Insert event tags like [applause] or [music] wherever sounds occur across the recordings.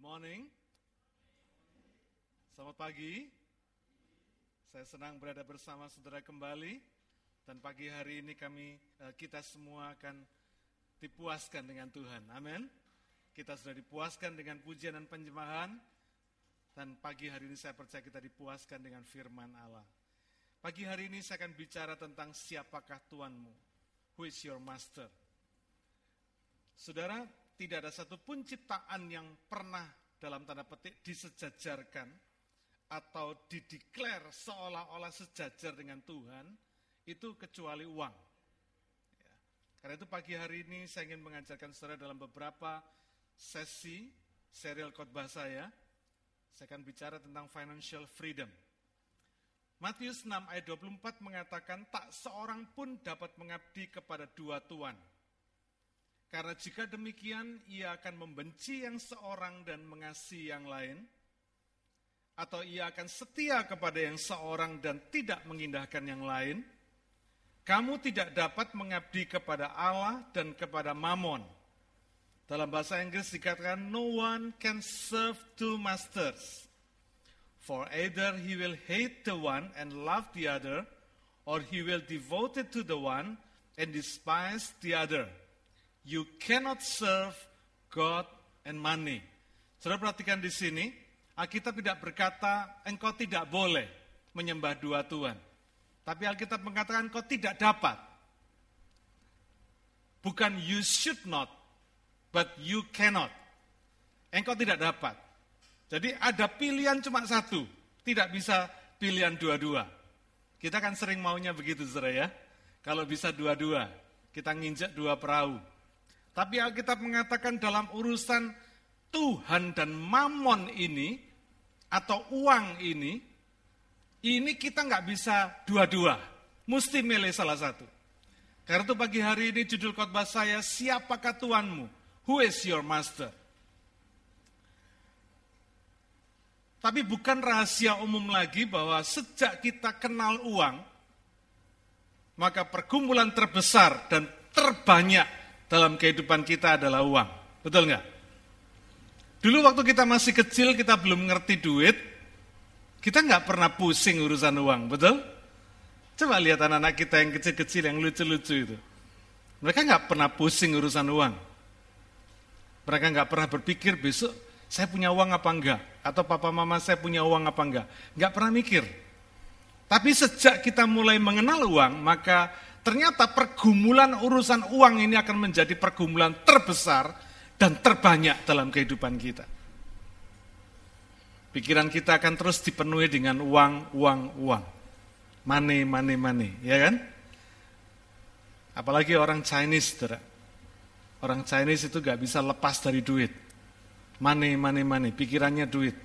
Good morning. Selamat pagi. Saya senang berada bersama saudara kembali dan pagi hari ini kami eh, kita semua akan dipuaskan dengan Tuhan. Amin. Kita sudah dipuaskan dengan pujian dan penjemahan dan pagi hari ini saya percaya kita dipuaskan dengan firman Allah. Pagi hari ini saya akan bicara tentang siapakah Tuhanmu. Who is your master? Saudara, tidak ada satupun ciptaan yang pernah dalam tanda petik disejajarkan atau dideklar seolah-olah sejajar dengan Tuhan itu kecuali uang. Ya. Karena itu pagi hari ini saya ingin mengajarkan saudara dalam beberapa sesi serial khotbah saya. Saya akan bicara tentang financial freedom. Matius 6 ayat 24 mengatakan tak seorang pun dapat mengabdi kepada dua tuan karena jika demikian, ia akan membenci yang seorang dan mengasihi yang lain, atau ia akan setia kepada yang seorang dan tidak mengindahkan yang lain. Kamu tidak dapat mengabdi kepada Allah dan kepada Mammon. Dalam bahasa Inggris dikatakan, no one can serve two masters. For either he will hate the one and love the other, or he will devote it to the one and despise the other. You cannot serve God and money. Saudara perhatikan di sini, Alkitab tidak berkata engkau tidak boleh menyembah dua Tuhan. Tapi Alkitab mengatakan engkau tidak dapat. Bukan you should not, but you cannot. Engkau tidak dapat. Jadi ada pilihan cuma satu, tidak bisa pilihan dua-dua. Kita kan sering maunya begitu, saudara ya. Kalau bisa dua-dua, kita nginjak dua perahu. Tapi Alkitab mengatakan dalam urusan Tuhan dan mamon ini, atau uang ini, ini kita nggak bisa dua-dua. Mesti milih salah satu. Karena itu pagi hari ini judul khotbah saya, siapakah Tuhanmu? Who is your master? Tapi bukan rahasia umum lagi bahwa sejak kita kenal uang, maka pergumulan terbesar dan terbanyak dalam kehidupan kita adalah uang. Betul nggak? Dulu waktu kita masih kecil, kita belum ngerti duit, kita nggak pernah pusing urusan uang, betul? Coba lihat anak-anak kita yang kecil-kecil, yang lucu-lucu itu. Mereka nggak pernah pusing urusan uang. Mereka nggak pernah berpikir besok saya punya uang apa enggak, atau papa mama saya punya uang apa enggak. Nggak pernah mikir. Tapi sejak kita mulai mengenal uang, maka Ternyata pergumulan urusan uang ini akan menjadi pergumulan terbesar dan terbanyak dalam kehidupan kita. Pikiran kita akan terus dipenuhi dengan uang, uang, uang. Money, money, money, ya kan? Apalagi orang Chinese, saudara. Orang Chinese itu gak bisa lepas dari duit. Money, money, money, pikirannya duit.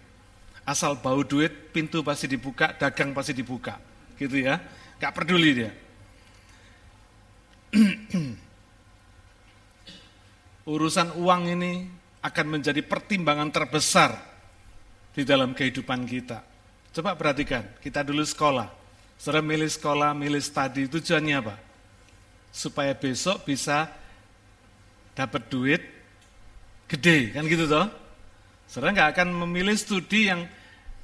Asal bau duit, pintu pasti dibuka, dagang pasti dibuka. Gitu ya, gak peduli dia. [clears throat] urusan uang ini akan menjadi pertimbangan terbesar di dalam kehidupan kita. Coba perhatikan, kita dulu sekolah. Saudara milih sekolah, milih studi, tujuannya apa? Supaya besok bisa dapat duit gede, kan gitu toh? Saudara nggak akan memilih studi yang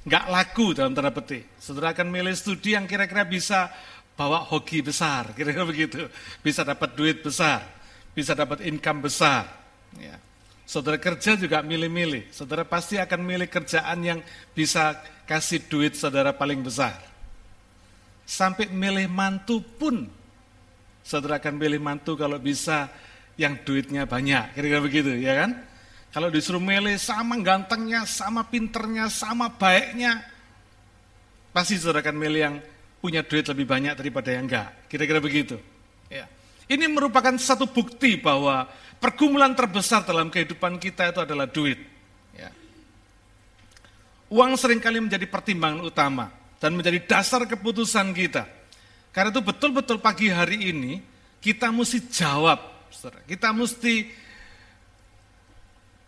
nggak laku dalam tanda petik. Saudara akan milih studi yang kira-kira bisa bawa hoki besar, kira-kira begitu. Bisa dapat duit besar, bisa dapat income besar. Ya. Saudara kerja juga milih-milih. Saudara pasti akan milih kerjaan yang bisa kasih duit saudara paling besar. Sampai milih mantu pun, saudara akan milih mantu kalau bisa yang duitnya banyak, kira-kira begitu, ya kan? Kalau disuruh milih sama gantengnya, sama pinternya, sama baiknya, pasti saudara akan milih yang punya duit lebih banyak daripada yang enggak. Kira-kira begitu. Ya. Ini merupakan satu bukti bahwa pergumulan terbesar dalam kehidupan kita itu adalah duit. Ya. Uang sering kali menjadi pertimbangan utama dan menjadi dasar keputusan kita. Karena itu betul-betul pagi hari ini kita mesti jawab. Kita mesti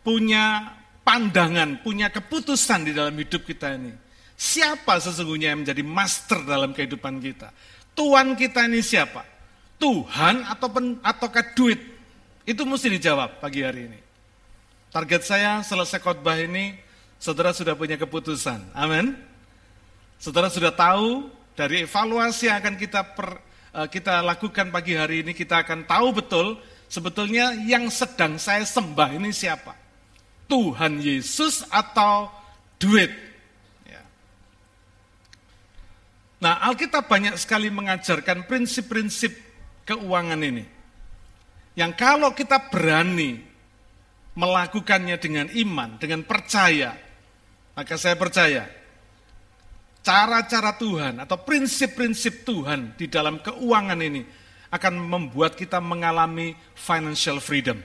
punya pandangan, punya keputusan di dalam hidup kita ini. Siapa sesungguhnya yang menjadi master dalam kehidupan kita? Tuhan kita ini siapa? Tuhan atau ataukah duit? Itu mesti dijawab pagi hari ini. Target saya selesai khotbah ini, saudara sudah punya keputusan. Amin. Saudara sudah tahu dari evaluasi yang akan kita per, eh, kita lakukan pagi hari ini, kita akan tahu betul sebetulnya yang sedang saya sembah ini siapa. Tuhan Yesus atau duit. Ya. Nah, Alkitab banyak sekali mengajarkan prinsip-prinsip keuangan ini. Yang kalau kita berani melakukannya dengan iman, dengan percaya, maka saya percaya cara-cara Tuhan atau prinsip-prinsip Tuhan di dalam keuangan ini akan membuat kita mengalami financial freedom.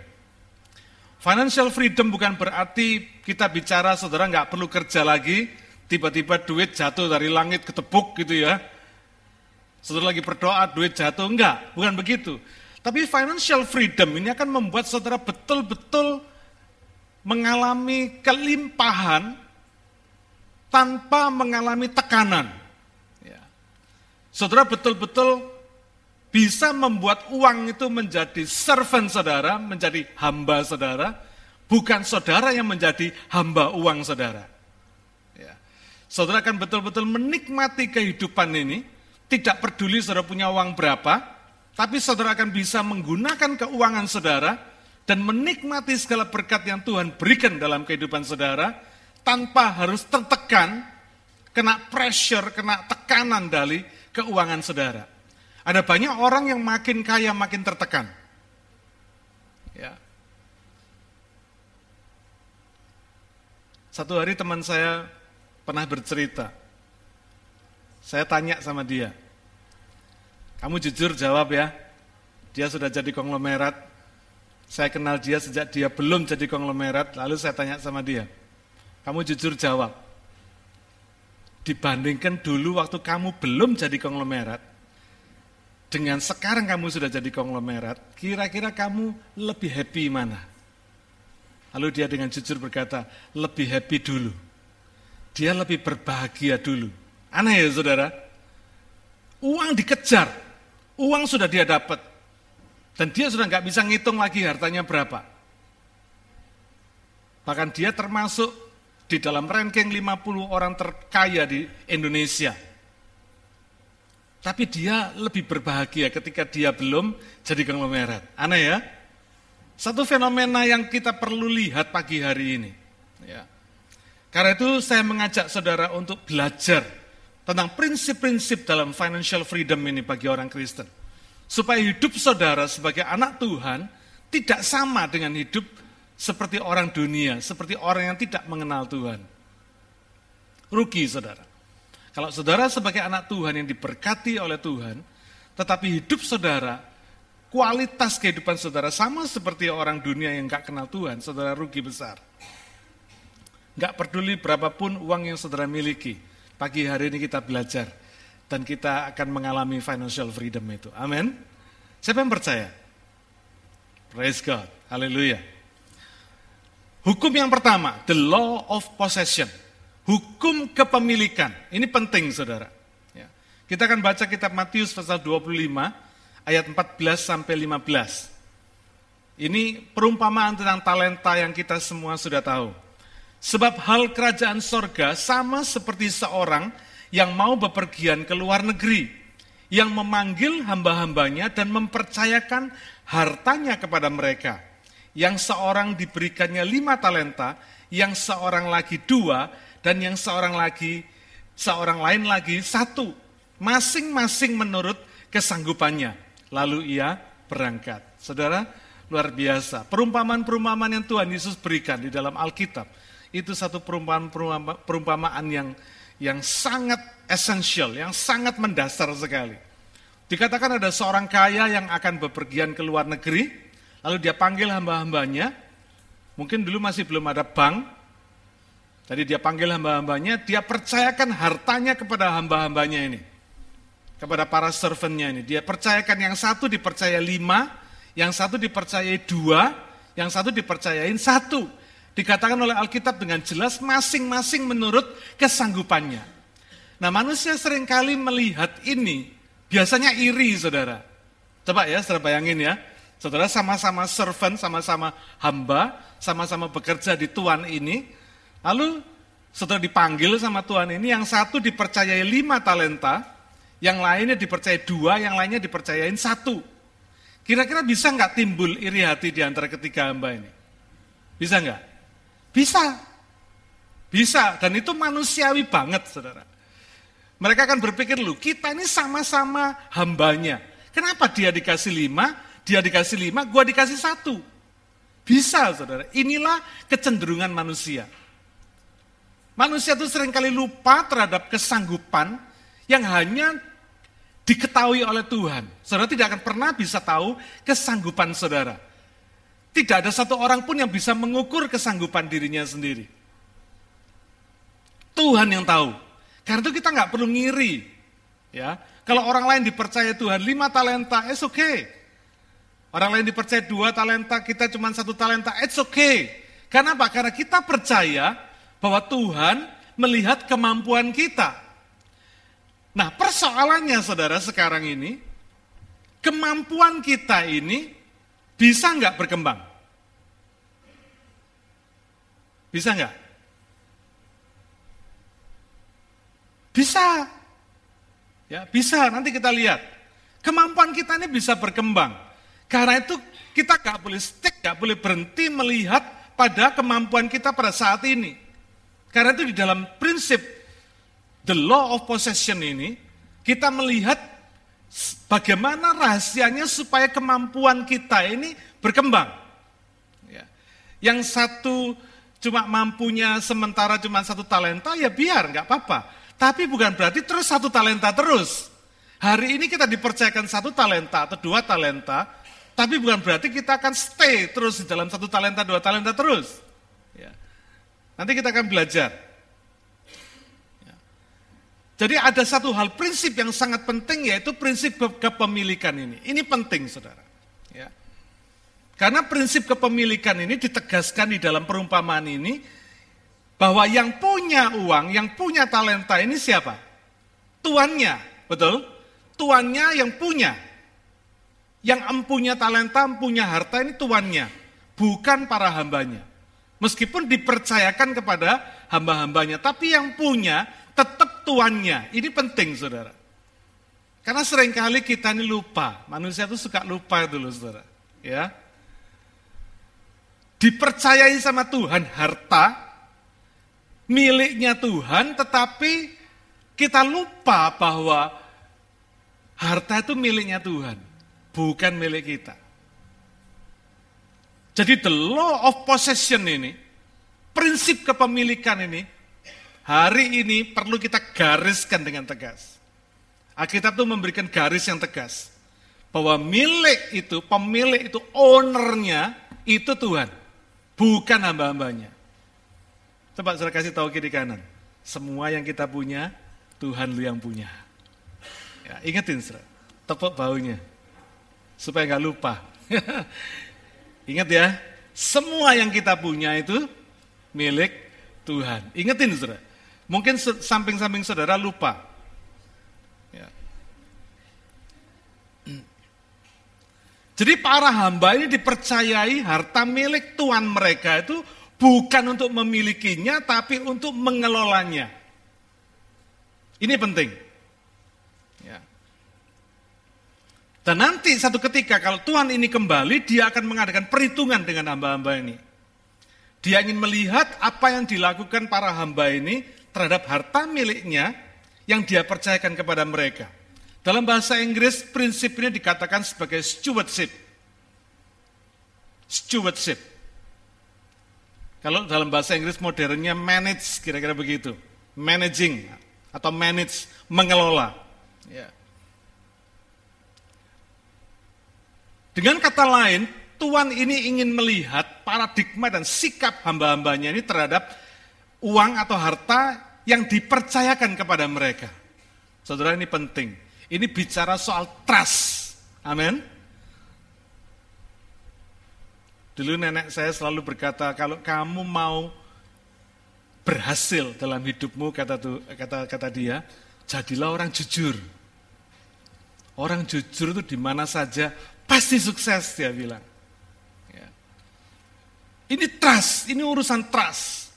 Financial freedom bukan berarti kita bicara saudara nggak perlu kerja lagi, tiba-tiba duit jatuh dari langit ketepuk gitu ya. Saudara lagi berdoa, duit jatuh, enggak, bukan begitu. Tapi financial freedom ini akan membuat saudara betul-betul mengalami kelimpahan tanpa mengalami tekanan. Ya. Saudara betul-betul bisa membuat uang itu menjadi servant saudara, menjadi hamba saudara, bukan saudara yang menjadi hamba uang saudara. Saudara akan betul-betul menikmati kehidupan ini, tidak peduli saudara punya uang berapa, tapi saudara akan bisa menggunakan keuangan saudara dan menikmati segala berkat yang Tuhan berikan dalam kehidupan saudara tanpa harus tertekan, kena pressure, kena tekanan dari keuangan saudara. Ada banyak orang yang makin kaya makin tertekan. Ya. Satu hari teman saya pernah bercerita. Saya tanya sama dia, kamu jujur jawab ya, dia sudah jadi konglomerat, saya kenal dia sejak dia belum jadi konglomerat, lalu saya tanya sama dia, kamu jujur jawab, dibandingkan dulu waktu kamu belum jadi konglomerat, dengan sekarang kamu sudah jadi konglomerat, kira-kira kamu lebih happy mana? Lalu dia dengan jujur berkata, lebih happy dulu. Dia lebih berbahagia dulu. Aneh ya saudara? Uang dikejar, uang sudah dia dapat, dan dia sudah nggak bisa ngitung lagi hartanya berapa. Bahkan dia termasuk di dalam ranking 50 orang terkaya di Indonesia. Tapi dia lebih berbahagia ketika dia belum jadi konglomerat. Aneh ya? Satu fenomena yang kita perlu lihat pagi hari ini. Ya. Karena itu saya mengajak saudara untuk belajar tentang prinsip-prinsip dalam financial freedom ini bagi orang Kristen supaya hidup saudara sebagai anak Tuhan tidak sama dengan hidup seperti orang dunia, seperti orang yang tidak mengenal Tuhan. Rugi saudara. Kalau saudara sebagai anak Tuhan yang diberkati oleh Tuhan, tetapi hidup saudara, kualitas kehidupan saudara sama seperti orang dunia yang gak kenal Tuhan, saudara rugi besar. Gak peduli berapapun uang yang saudara miliki, pagi hari ini kita belajar dan kita akan mengalami financial freedom itu. Amin. Siapa yang percaya? Praise God. Haleluya. Hukum yang pertama, the law of possession. Hukum kepemilikan. Ini penting saudara. Ya. Kita akan baca kitab Matius pasal 25 ayat 14 sampai 15. Ini perumpamaan tentang talenta yang kita semua sudah tahu. Sebab hal kerajaan sorga sama seperti seorang yang mau bepergian ke luar negeri, yang memanggil hamba-hambanya dan mempercayakan hartanya kepada mereka. Yang seorang diberikannya lima talenta, yang seorang lagi dua, dan yang seorang lagi seorang lain lagi satu. Masing-masing menurut kesanggupannya. Lalu ia berangkat. Saudara, luar biasa. Perumpamaan-perumpamaan yang Tuhan Yesus berikan di dalam Alkitab, itu satu perumpamaan yang yang sangat esensial, yang sangat mendasar sekali. Dikatakan ada seorang kaya yang akan bepergian ke luar negeri, lalu dia panggil hamba-hambanya, mungkin dulu masih belum ada bank, jadi dia panggil hamba-hambanya, dia percayakan hartanya kepada hamba-hambanya ini. Kepada para servantnya ini. Dia percayakan yang satu dipercaya lima, yang satu dipercayai dua, yang satu dipercayain satu. Dikatakan oleh Alkitab dengan jelas masing-masing menurut kesanggupannya. Nah manusia sering kali melihat ini, biasanya iri saudara. Coba ya saudara bayangin ya, Saudara sama-sama servant, sama-sama hamba, sama-sama bekerja di Tuhan ini. Lalu saudara dipanggil sama Tuhan ini, yang satu dipercayai lima talenta, yang lainnya dipercayai dua, yang lainnya dipercayain satu. Kira-kira bisa nggak timbul iri hati di antara ketiga hamba ini? Bisa nggak? Bisa. Bisa, dan itu manusiawi banget, saudara. Mereka akan berpikir, lu kita ini sama-sama hambanya. Kenapa dia dikasih lima, dia dikasih lima, gua dikasih satu. Bisa, saudara. Inilah kecenderungan manusia. Manusia itu sering kali lupa terhadap kesanggupan yang hanya diketahui oleh Tuhan. Saudara tidak akan pernah bisa tahu kesanggupan saudara. Tidak ada satu orang pun yang bisa mengukur kesanggupan dirinya sendiri. Tuhan yang tahu. Karena itu kita nggak perlu ngiri. Ya, kalau orang lain dipercaya Tuhan lima talenta, it's okay. Orang lain dipercaya dua talenta, kita cuma satu talenta, it's okay. Karena apa? Karena kita percaya bahwa Tuhan melihat kemampuan kita. Nah persoalannya saudara sekarang ini, kemampuan kita ini bisa nggak berkembang? Bisa nggak? Bisa. Ya, bisa. Nanti kita lihat. Kemampuan kita ini bisa berkembang. Karena itu kita gak boleh stick, gak boleh berhenti melihat pada kemampuan kita pada saat ini. Karena itu di dalam prinsip the law of possession ini, kita melihat bagaimana rahasianya supaya kemampuan kita ini berkembang. Ya. Yang satu cuma mampunya sementara cuma satu talenta, ya biar, nggak apa-apa. Tapi bukan berarti terus satu talenta terus. Hari ini kita dipercayakan satu talenta atau dua talenta, tapi bukan berarti kita akan stay terus di dalam satu talenta, dua talenta terus. Ya. Nanti kita akan belajar. Jadi ada satu hal prinsip yang sangat penting yaitu prinsip kepemilikan ini. Ini penting saudara. Ya. Karena prinsip kepemilikan ini ditegaskan di dalam perumpamaan ini bahwa yang punya uang, yang punya talenta ini siapa? Tuannya, betul? Tuannya yang punya. Yang empunya talenta, empunya harta ini tuannya, bukan para hambanya. Meskipun dipercayakan kepada hamba-hambanya, tapi yang punya tetap tuannya. Ini penting, saudara. Karena sering kali kita ini lupa, manusia itu suka lupa loh, saudara. Ya, dipercayai sama Tuhan harta miliknya Tuhan, tetapi kita lupa bahwa harta itu miliknya Tuhan bukan milik kita. Jadi the law of possession ini, prinsip kepemilikan ini, hari ini perlu kita gariskan dengan tegas. Alkitab itu memberikan garis yang tegas. Bahwa milik itu, pemilik itu, ownernya, itu Tuhan. Bukan hamba-hambanya. Coba saya kasih tahu kiri kanan. Semua yang kita punya, Tuhan lu yang punya. Ya, ingetin, saudara. Tepuk baunya supaya nggak lupa. [laughs] Ingat ya, semua yang kita punya itu milik Tuhan. Ingetin saudara. Mungkin samping-samping saudara lupa. Ya. Jadi para hamba ini dipercayai harta milik Tuhan mereka itu bukan untuk memilikinya, tapi untuk mengelolanya. Ini penting. Dan nanti satu ketika kalau Tuhan ini kembali, dia akan mengadakan perhitungan dengan hamba-hamba ini. Dia ingin melihat apa yang dilakukan para hamba ini terhadap harta miliknya yang dia percayakan kepada mereka. Dalam bahasa Inggris, prinsip ini dikatakan sebagai stewardship. Stewardship. Kalau dalam bahasa Inggris modernnya manage, kira-kira begitu. Managing atau manage, mengelola. Ya. Dengan kata lain, Tuhan ini ingin melihat paradigma dan sikap hamba-hambanya ini terhadap uang atau harta yang dipercayakan kepada mereka. Saudara ini penting. Ini bicara soal trust. Amin. Dulu nenek saya selalu berkata, kalau kamu mau berhasil dalam hidupmu, kata, kata, kata dia, jadilah orang jujur. Orang jujur itu di mana saja pasti sukses dia bilang. Ya. Ini trust, ini urusan trust.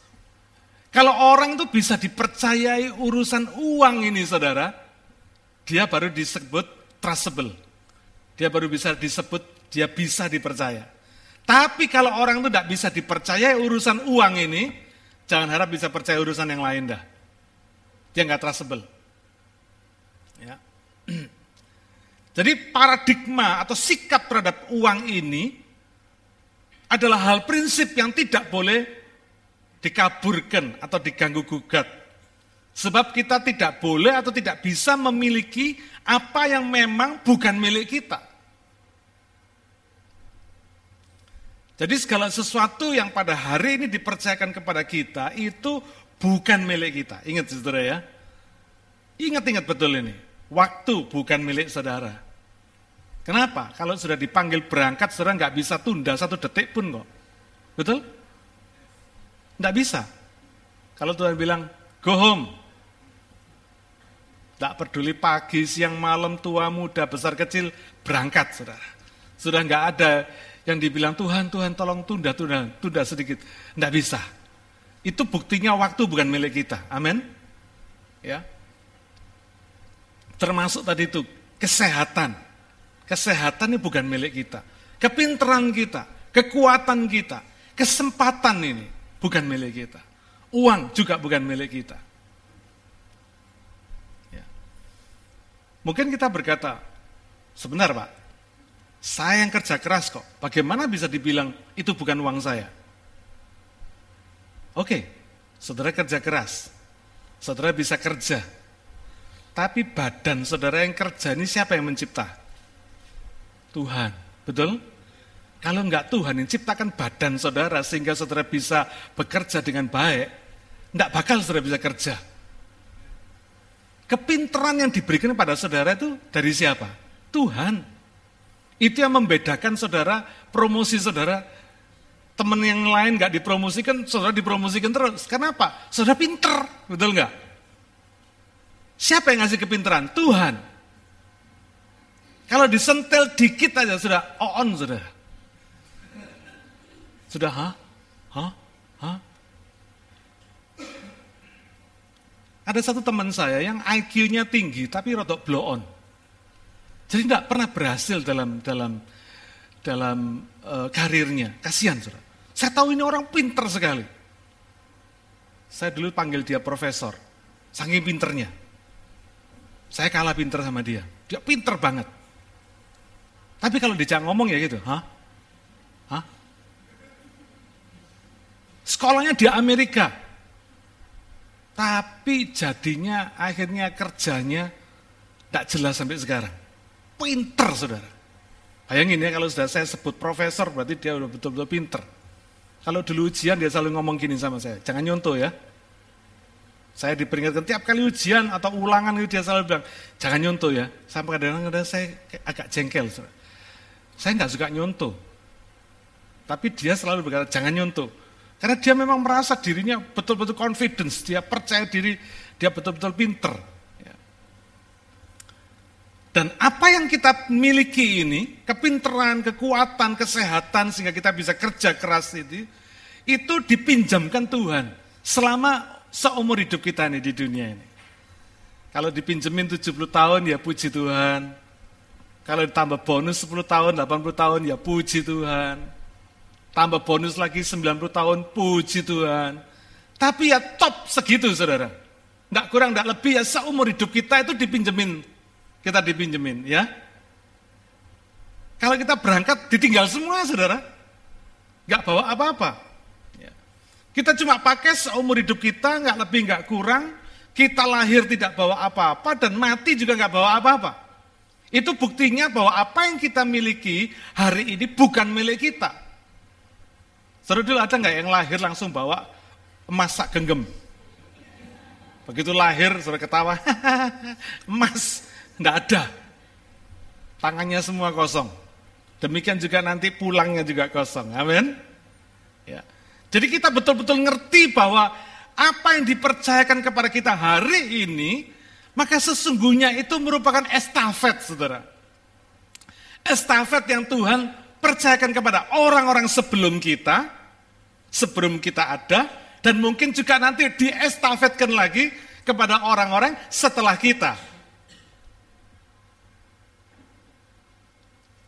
Kalau orang itu bisa dipercayai urusan uang ini saudara, dia baru disebut trustable. Dia baru bisa disebut dia bisa dipercaya. Tapi kalau orang itu tidak bisa dipercayai urusan uang ini, jangan harap bisa percaya urusan yang lain dah. Dia nggak trustable. Ya. [clears throat] Jadi paradigma atau sikap terhadap uang ini adalah hal prinsip yang tidak boleh dikaburkan atau diganggu gugat. Sebab kita tidak boleh atau tidak bisa memiliki apa yang memang bukan milik kita. Jadi segala sesuatu yang pada hari ini dipercayakan kepada kita itu bukan milik kita. Ingat saudara ya. Ingat-ingat betul ini. Waktu bukan milik saudara. Kenapa? Kalau sudah dipanggil berangkat, saudara nggak bisa tunda satu detik pun kok. Betul? Nggak bisa. Kalau Tuhan bilang, go home. Tidak peduli pagi, siang, malam, tua, muda, besar, kecil, berangkat saudara. Sudah nggak ada yang dibilang Tuhan, Tuhan tolong tunda, tunda, tunda sedikit. Nggak bisa. Itu buktinya waktu bukan milik kita. Amin. Ya, Termasuk tadi itu kesehatan. Kesehatan ini bukan milik kita. Kepinteran kita, kekuatan kita, kesempatan ini bukan milik kita. Uang juga bukan milik kita. Ya. Mungkin kita berkata, sebentar Pak, saya yang kerja keras kok, bagaimana bisa dibilang itu bukan uang saya? Oke, saudara kerja keras, saudara bisa kerja, tapi badan saudara yang kerja ini siapa yang mencipta? Tuhan, betul? Kalau enggak Tuhan yang ciptakan badan saudara sehingga saudara bisa bekerja dengan baik, enggak bakal saudara bisa kerja. Kepinteran yang diberikan pada saudara itu dari siapa? Tuhan. Itu yang membedakan saudara, promosi saudara, teman yang lain enggak dipromosikan, saudara dipromosikan terus. Kenapa? Saudara pinter, betul enggak? Siapa yang ngasih kepintaran? Tuhan. Kalau disentel dikit aja sudah on sudah. Sudah ha? Ha? Ha? Ada satu teman saya yang IQ-nya tinggi tapi rotok blow on. Jadi tidak pernah berhasil dalam dalam dalam uh, karirnya. Kasihan, saudara. Saya tahu ini orang pinter sekali. Saya dulu panggil dia profesor, saking pinternya. Saya kalah pinter sama dia. Dia pinter banget. Tapi kalau dijak ngomong ya gitu, hah? Hah? Sekolahnya di Amerika. Tapi jadinya akhirnya kerjanya tidak jelas sampai sekarang. Pinter saudara. Bayangin ya kalau sudah saya sebut profesor berarti dia udah betul-betul pinter. Kalau dulu ujian dia selalu ngomong gini sama saya, jangan nyontoh ya. Saya diperingatkan tiap kali ujian atau ulangan itu dia selalu bilang, jangan nyontoh ya. Sampai kadang-kadang saya agak jengkel. Saya nggak suka nyontoh. Tapi dia selalu berkata, jangan nyontoh. Karena dia memang merasa dirinya betul-betul confidence, dia percaya diri, dia betul-betul pinter. Ya. Dan apa yang kita miliki ini, kepinteran, kekuatan, kesehatan, sehingga kita bisa kerja keras itu, itu dipinjamkan Tuhan. Selama seumur hidup kita nih di dunia ini. Kalau dipinjemin 70 tahun ya puji Tuhan. Kalau ditambah bonus 10 tahun, 80 tahun ya puji Tuhan. Tambah bonus lagi 90 tahun, puji Tuhan. Tapi ya top segitu saudara. Nggak kurang, nggak lebih ya seumur hidup kita itu dipinjemin. Kita dipinjemin ya. Kalau kita berangkat ditinggal semua saudara. Nggak bawa apa-apa. Kita cuma pakai seumur hidup kita, nggak lebih nggak kurang. Kita lahir tidak bawa apa-apa dan mati juga nggak bawa apa-apa. Itu buktinya bahwa apa yang kita miliki hari ini bukan milik kita. Seru dulu ada nggak yang lahir langsung bawa emas sak genggam? Begitu lahir sudah ketawa, [laughs] emas nggak ada. Tangannya semua kosong. Demikian juga nanti pulangnya juga kosong. Amin. Ya. Jadi kita betul-betul ngerti bahwa apa yang dipercayakan kepada kita hari ini, maka sesungguhnya itu merupakan estafet, saudara. Estafet yang Tuhan percayakan kepada orang-orang sebelum kita, sebelum kita ada, dan mungkin juga nanti diestafetkan lagi kepada orang-orang setelah kita.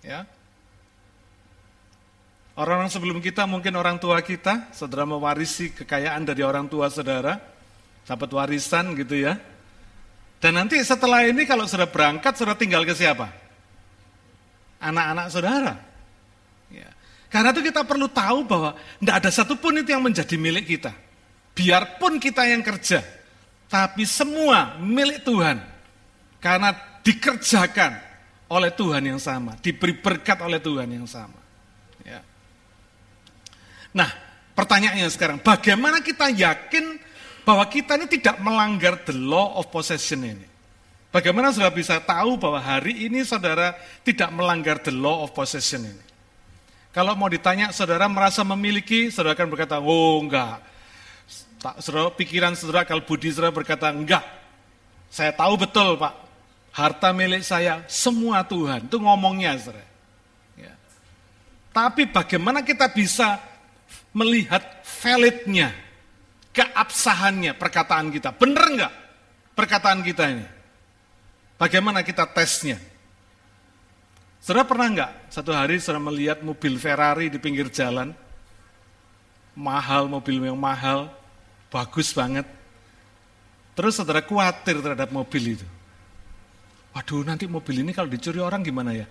Ya. Orang-orang sebelum kita, mungkin orang tua kita, saudara mewarisi kekayaan dari orang tua saudara, dapat warisan gitu ya. Dan nanti setelah ini kalau sudah berangkat, sudah tinggal ke siapa? Anak-anak saudara. Ya. Karena itu kita perlu tahu bahwa tidak ada satupun itu yang menjadi milik kita. Biarpun kita yang kerja, tapi semua milik Tuhan. Karena dikerjakan oleh Tuhan yang sama, diberi berkat oleh Tuhan yang sama. Nah, pertanyaannya sekarang, bagaimana kita yakin bahwa kita ini tidak melanggar the law of possession ini? Bagaimana saudara bisa tahu bahwa hari ini saudara tidak melanggar the law of possession ini? Kalau mau ditanya saudara merasa memiliki, saudara akan berkata, oh enggak. Saudara, pikiran saudara, kalau budi saudara berkata, enggak. Saya tahu betul Pak, harta milik saya semua Tuhan. Itu ngomongnya saudara. Ya. Tapi bagaimana kita bisa melihat validnya, keabsahannya perkataan kita. Benar enggak perkataan kita ini? Bagaimana kita tesnya? Saudara pernah enggak satu hari saudara melihat mobil Ferrari di pinggir jalan? Mahal, mobil yang mahal, bagus banget. Terus saudara khawatir terhadap mobil itu. Waduh nanti mobil ini kalau dicuri orang gimana ya?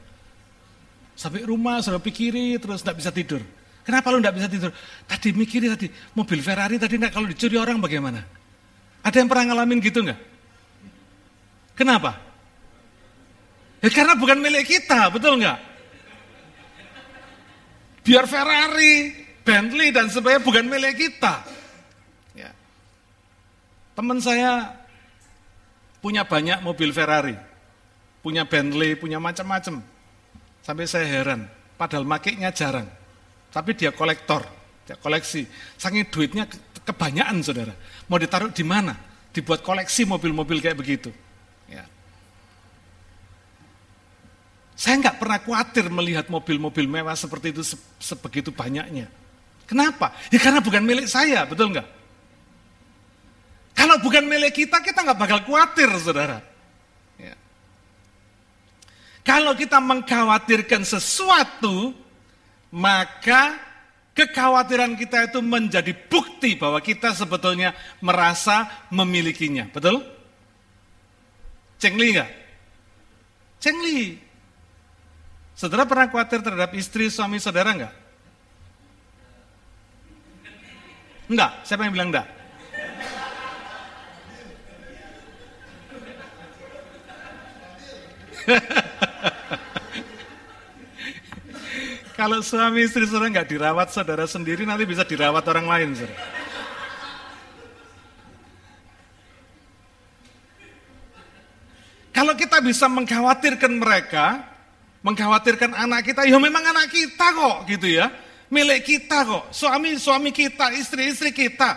Sampai rumah saudara pikiri terus tidak bisa tidur. Kenapa lu tidak bisa tidur? Tadi mikirin tadi, mobil Ferrari tadi enggak kalau dicuri orang bagaimana? Ada yang pernah ngalamin gitu enggak? Kenapa? Ya karena bukan milik kita, betul enggak? Biar Ferrari, Bentley dan sebagainya bukan milik kita. Ya. Teman saya punya banyak mobil Ferrari, punya Bentley, punya macam-macam. Sampai saya heran, padahal makainya jarang. Tapi dia kolektor, dia koleksi. Saking duitnya kebanyakan saudara. Mau ditaruh di mana? Dibuat koleksi mobil-mobil kayak begitu. Ya. Saya nggak pernah khawatir melihat mobil-mobil mewah seperti itu sebegitu banyaknya. Kenapa? Ya karena bukan milik saya, betul nggak? Kalau bukan milik kita, kita nggak bakal khawatir, saudara. Ya. Kalau kita mengkhawatirkan sesuatu, maka kekhawatiran kita itu menjadi bukti bahwa kita sebetulnya merasa memilikinya. Betul? Cengli enggak? Cengli. Saudara pernah khawatir terhadap istri, suami saudara enggak? Enggak, siapa yang bilang enggak? [laughs] Kalau suami istri saudara nggak dirawat saudara sendiri, nanti bisa dirawat orang lain. Saudara. Kalau kita bisa mengkhawatirkan mereka, mengkhawatirkan anak kita, ya memang anak kita kok gitu ya. Milik kita kok, suami-suami kita, istri-istri kita.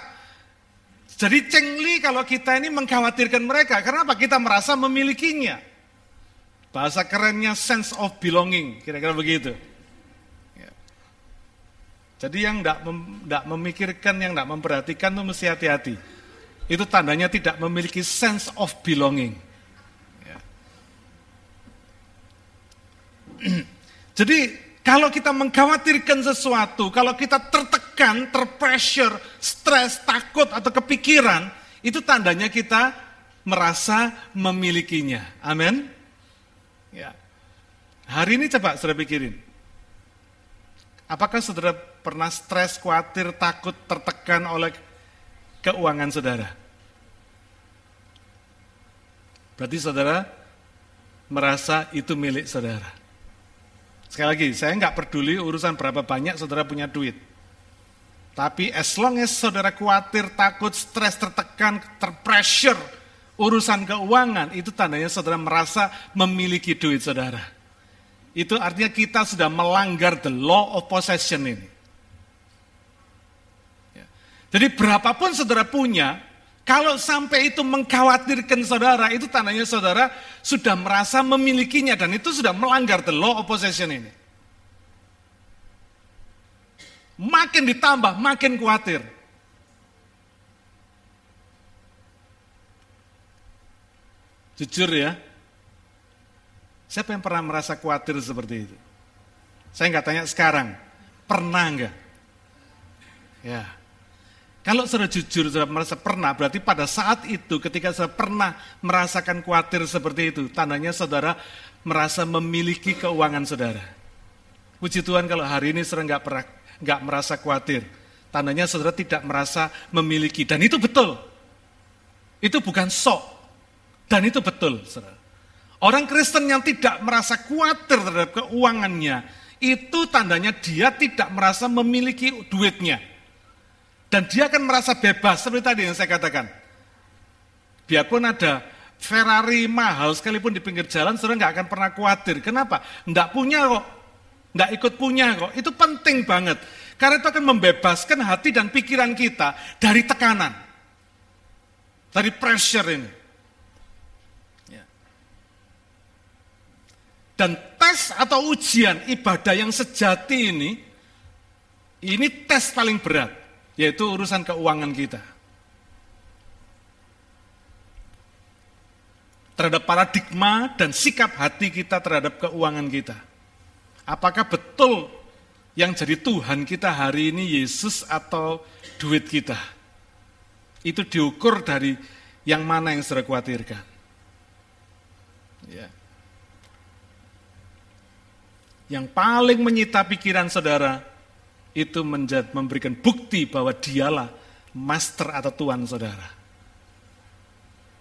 Jadi cengli kalau kita ini mengkhawatirkan mereka, karena apa? Kita merasa memilikinya. Bahasa kerennya sense of belonging, kira-kira begitu. Jadi yang tidak mem, memikirkan, yang tidak memperhatikan itu mesti hati-hati. Itu tandanya tidak memiliki sense of belonging. Ya. [clears throat] Jadi kalau kita mengkhawatirkan sesuatu, kalau kita tertekan, terpressure, stres, takut atau kepikiran, itu tandanya kita merasa memilikinya. Amin. Ya. Hari ini coba sudah pikirin. Apakah saudara pernah stres, khawatir, takut, tertekan oleh keuangan saudara? Berarti saudara merasa itu milik saudara. Sekali lagi, saya nggak peduli urusan berapa banyak saudara punya duit. Tapi as long as saudara khawatir, takut, stres, tertekan, terpressure, urusan keuangan, itu tandanya saudara merasa memiliki duit saudara itu artinya kita sudah melanggar the law of possession ini. Jadi berapapun saudara punya, Kalau sampai itu mengkhawatirkan saudara, itu tandanya saudara sudah merasa memilikinya dan itu sudah melanggar the law of possession ini. Makin ditambah, makin khawatir. Jujur ya, siapa yang pernah merasa khawatir seperti itu? Saya nggak tanya sekarang, pernah nggak? Ya, kalau sudah jujur, sudah merasa pernah, berarti pada saat itu ketika sudah pernah merasakan khawatir seperti itu, tandanya saudara merasa memiliki keuangan saudara. Puji Tuhan kalau hari ini saudara nggak pernah nggak merasa khawatir, tandanya saudara tidak merasa memiliki dan itu betul. Itu bukan sok dan itu betul, saudara. Orang Kristen yang tidak merasa khawatir terhadap keuangannya, itu tandanya dia tidak merasa memiliki duitnya. Dan dia akan merasa bebas, seperti tadi yang saya katakan. Biarpun ada Ferrari mahal sekalipun di pinggir jalan, saudara nggak akan pernah khawatir. Kenapa? Nggak punya kok, nggak ikut punya kok. Itu penting banget. Karena itu akan membebaskan hati dan pikiran kita dari tekanan. Dari pressure ini. Ya. Dan tes atau ujian ibadah yang sejati ini, ini tes paling berat yaitu urusan keuangan kita. Terhadap paradigma dan sikap hati kita terhadap keuangan kita. Apakah betul yang jadi Tuhan kita hari ini Yesus atau duit kita? Itu diukur dari yang mana yang sudah khawatirkan. Ya. Yang paling menyita pikiran saudara itu menjad, memberikan bukti bahwa dialah master atau tuan saudara.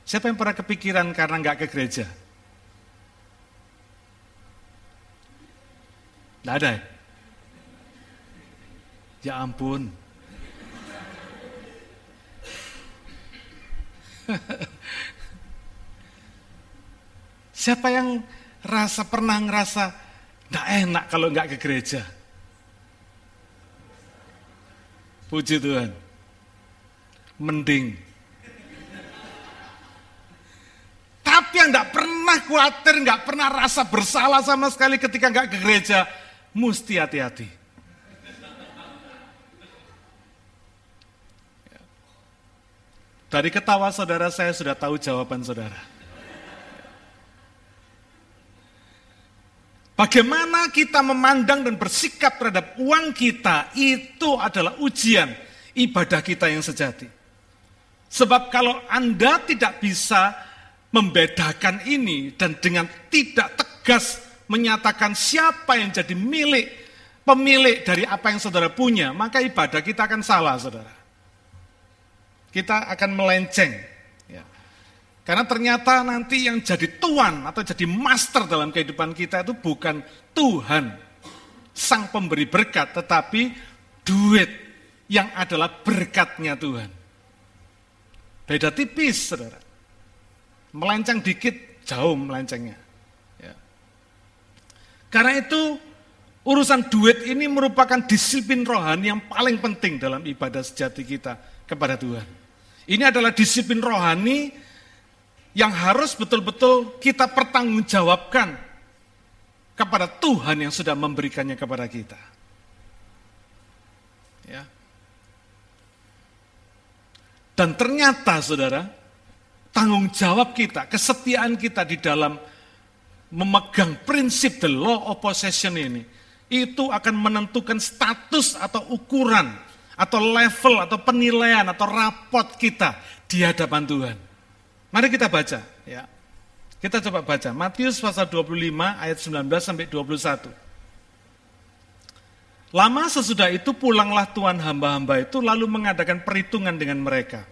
Siapa yang pernah kepikiran karena nggak ke gereja? Nggak ada ya? Ya ampun. [laughs] Siapa yang rasa pernah ngerasa nggak enak kalau nggak ke gereja? Puji Tuhan. Mending. Tapi yang gak pernah khawatir, gak pernah rasa bersalah sama sekali ketika gak ke gereja, mesti hati-hati. Dari ketawa saudara saya sudah tahu jawaban saudara. Bagaimana kita memandang dan bersikap terhadap uang kita itu adalah ujian ibadah kita yang sejati. Sebab kalau Anda tidak bisa membedakan ini dan dengan tidak tegas menyatakan siapa yang jadi milik, pemilik dari apa yang saudara punya, maka ibadah kita akan salah, saudara. Kita akan melenceng karena ternyata nanti yang jadi tuan atau jadi master dalam kehidupan kita itu bukan Tuhan, sang pemberi berkat, tetapi duit yang adalah berkatnya Tuhan. Beda tipis, saudara. Melenceng dikit, jauh melencengnya. Ya. Karena itu, urusan duit ini merupakan disiplin rohani yang paling penting dalam ibadah sejati kita kepada Tuhan. Ini adalah disiplin rohani yang harus betul-betul kita pertanggungjawabkan kepada Tuhan yang sudah memberikannya kepada kita. Ya. Dan ternyata saudara, tanggung jawab kita, kesetiaan kita di dalam memegang prinsip the law of possession ini, itu akan menentukan status atau ukuran, atau level, atau penilaian, atau rapot kita di hadapan Tuhan. Mari kita baca ya. Kita coba baca Matius pasal 25 ayat 19 sampai 21. Lama sesudah itu pulanglah tuan hamba-hamba itu lalu mengadakan perhitungan dengan mereka.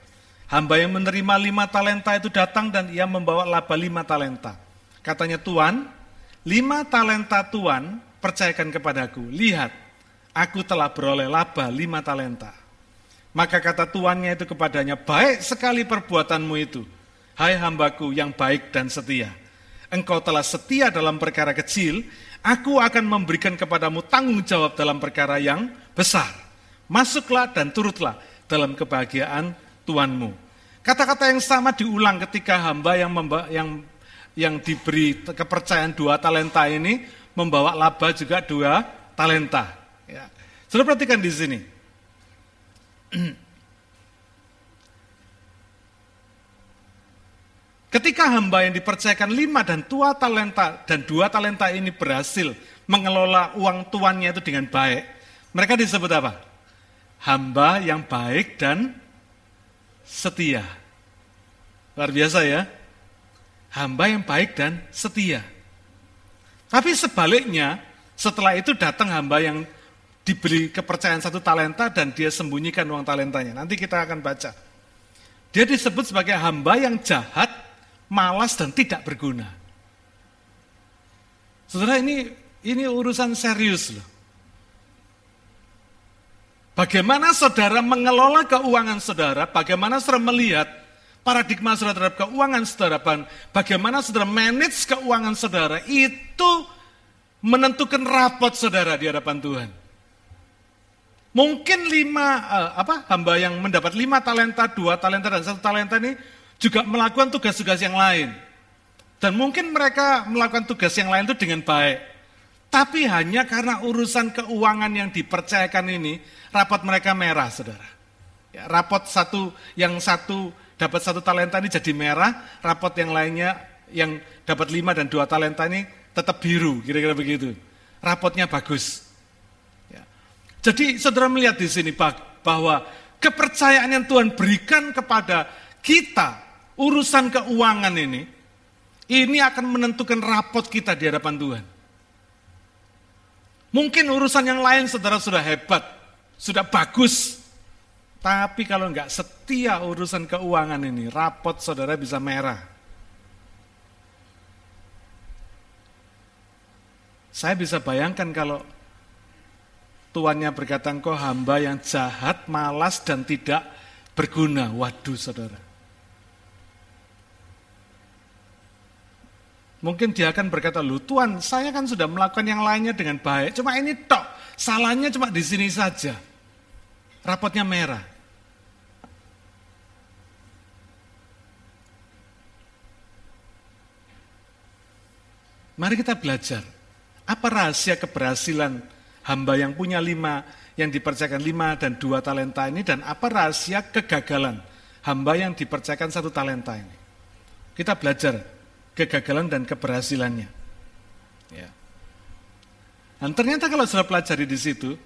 Hamba yang menerima lima talenta itu datang dan ia membawa laba lima talenta. Katanya Tuan, lima talenta Tuan percayakan kepadaku. Lihat, aku telah beroleh laba lima talenta. Maka kata tuannya itu kepadanya, baik sekali perbuatanmu itu Hai hambaku yang baik dan setia, engkau telah setia dalam perkara kecil, aku akan memberikan kepadamu tanggung jawab dalam perkara yang besar. Masuklah dan turutlah dalam kebahagiaan Tuanmu. Kata-kata yang sama diulang ketika hamba yang memba, yang yang diberi kepercayaan dua talenta ini membawa laba juga dua talenta. Ya. Sudah perhatikan di sini. [clears throat] Ketika hamba yang dipercayakan lima dan dua talenta dan dua talenta ini berhasil mengelola uang tuannya itu dengan baik, mereka disebut apa? Hamba yang baik dan setia. Luar biasa ya. Hamba yang baik dan setia. Tapi sebaliknya, setelah itu datang hamba yang diberi kepercayaan satu talenta dan dia sembunyikan uang talentanya. Nanti kita akan baca. Dia disebut sebagai hamba yang jahat malas dan tidak berguna. Saudara ini ini urusan serius loh. Bagaimana saudara mengelola keuangan saudara, bagaimana saudara melihat paradigma saudara terhadap keuangan saudara, bagaimana saudara manage keuangan saudara, itu menentukan rapot saudara di hadapan Tuhan. Mungkin lima, uh, apa hamba yang mendapat lima talenta, dua talenta, dan satu talenta ini juga melakukan tugas-tugas yang lain. Dan mungkin mereka melakukan tugas yang lain itu dengan baik. Tapi hanya karena urusan keuangan yang dipercayakan ini, rapot mereka merah, saudara. Ya, rapot satu, yang satu dapat satu talenta ini jadi merah, rapot yang lainnya yang dapat lima dan dua talenta ini tetap biru, kira-kira begitu. Rapotnya bagus. Ya. Jadi saudara melihat di sini bahwa kepercayaan yang Tuhan berikan kepada kita urusan keuangan ini, ini akan menentukan rapot kita di hadapan Tuhan. Mungkin urusan yang lain saudara sudah hebat, sudah bagus. Tapi kalau nggak setia urusan keuangan ini, rapot saudara bisa merah. Saya bisa bayangkan kalau tuannya berkata, engkau hamba yang jahat, malas, dan tidak berguna. Waduh saudara. Mungkin dia akan berkata, lu Tuhan saya kan sudah melakukan yang lainnya dengan baik, cuma ini tok, salahnya cuma di sini saja. Rapotnya merah. Mari kita belajar, apa rahasia keberhasilan hamba yang punya lima, yang dipercayakan lima dan dua talenta ini, dan apa rahasia kegagalan hamba yang dipercayakan satu talenta ini. Kita belajar kegagalan dan keberhasilannya. Ya. Dan ternyata kalau sudah pelajari di situ,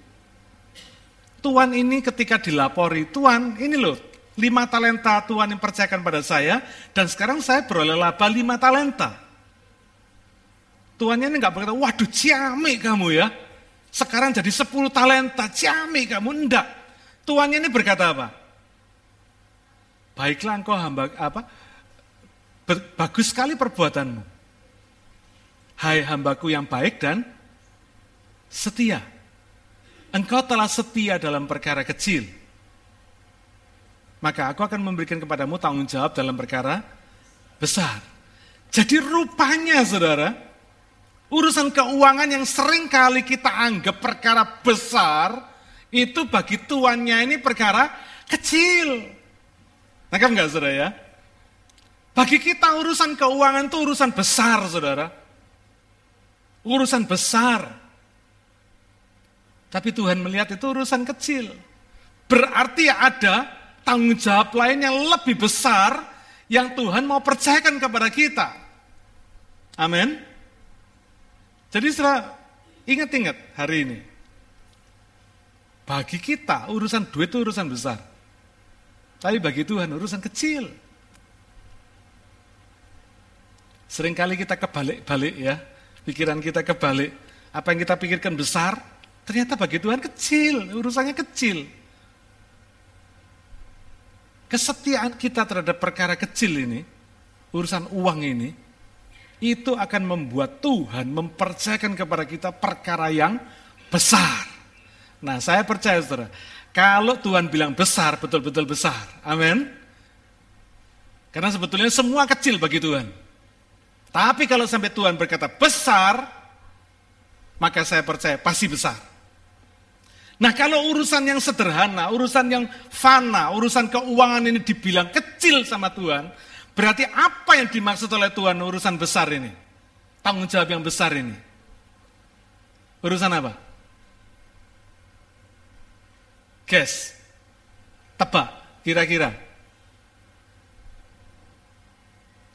Tuhan ini ketika dilapori, Tuhan ini loh, lima talenta Tuhan yang percayakan pada saya, dan sekarang saya beroleh laba lima talenta. Tuhannya ini nggak berkata, waduh ciamik kamu ya, sekarang jadi sepuluh talenta, ciamik kamu, enggak. Tuhannya ini berkata apa? Baiklah engkau hamba apa bagus sekali perbuatanmu. Hai hambaku yang baik dan setia. Engkau telah setia dalam perkara kecil. Maka aku akan memberikan kepadamu tanggung jawab dalam perkara besar. Jadi rupanya saudara, urusan keuangan yang sering kali kita anggap perkara besar, itu bagi tuannya ini perkara kecil. Nangkap enggak saudara ya? Bagi kita urusan keuangan itu urusan besar, saudara. Urusan besar. Tapi Tuhan melihat itu urusan kecil. Berarti ada tanggung jawab lain yang lebih besar yang Tuhan mau percayakan kepada kita. Amin. Jadi setelah ingat-ingat hari ini. Bagi kita urusan duit itu urusan besar. Tapi bagi Tuhan urusan kecil. Seringkali kita kebalik-balik ya, pikiran kita kebalik. Apa yang kita pikirkan besar, ternyata bagi Tuhan kecil, urusannya kecil. Kesetiaan kita terhadap perkara kecil ini, urusan uang ini, itu akan membuat Tuhan mempercayakan kepada kita perkara yang besar. Nah saya percaya saudara, kalau Tuhan bilang besar, betul-betul besar. Amin. Karena sebetulnya semua kecil bagi Tuhan. Tapi kalau sampai Tuhan berkata besar, maka saya percaya pasti besar. Nah kalau urusan yang sederhana, urusan yang fana, urusan keuangan ini dibilang kecil sama Tuhan, berarti apa yang dimaksud oleh Tuhan urusan besar ini? Tanggung jawab yang besar ini. Urusan apa? Guess. Tebak, kira-kira.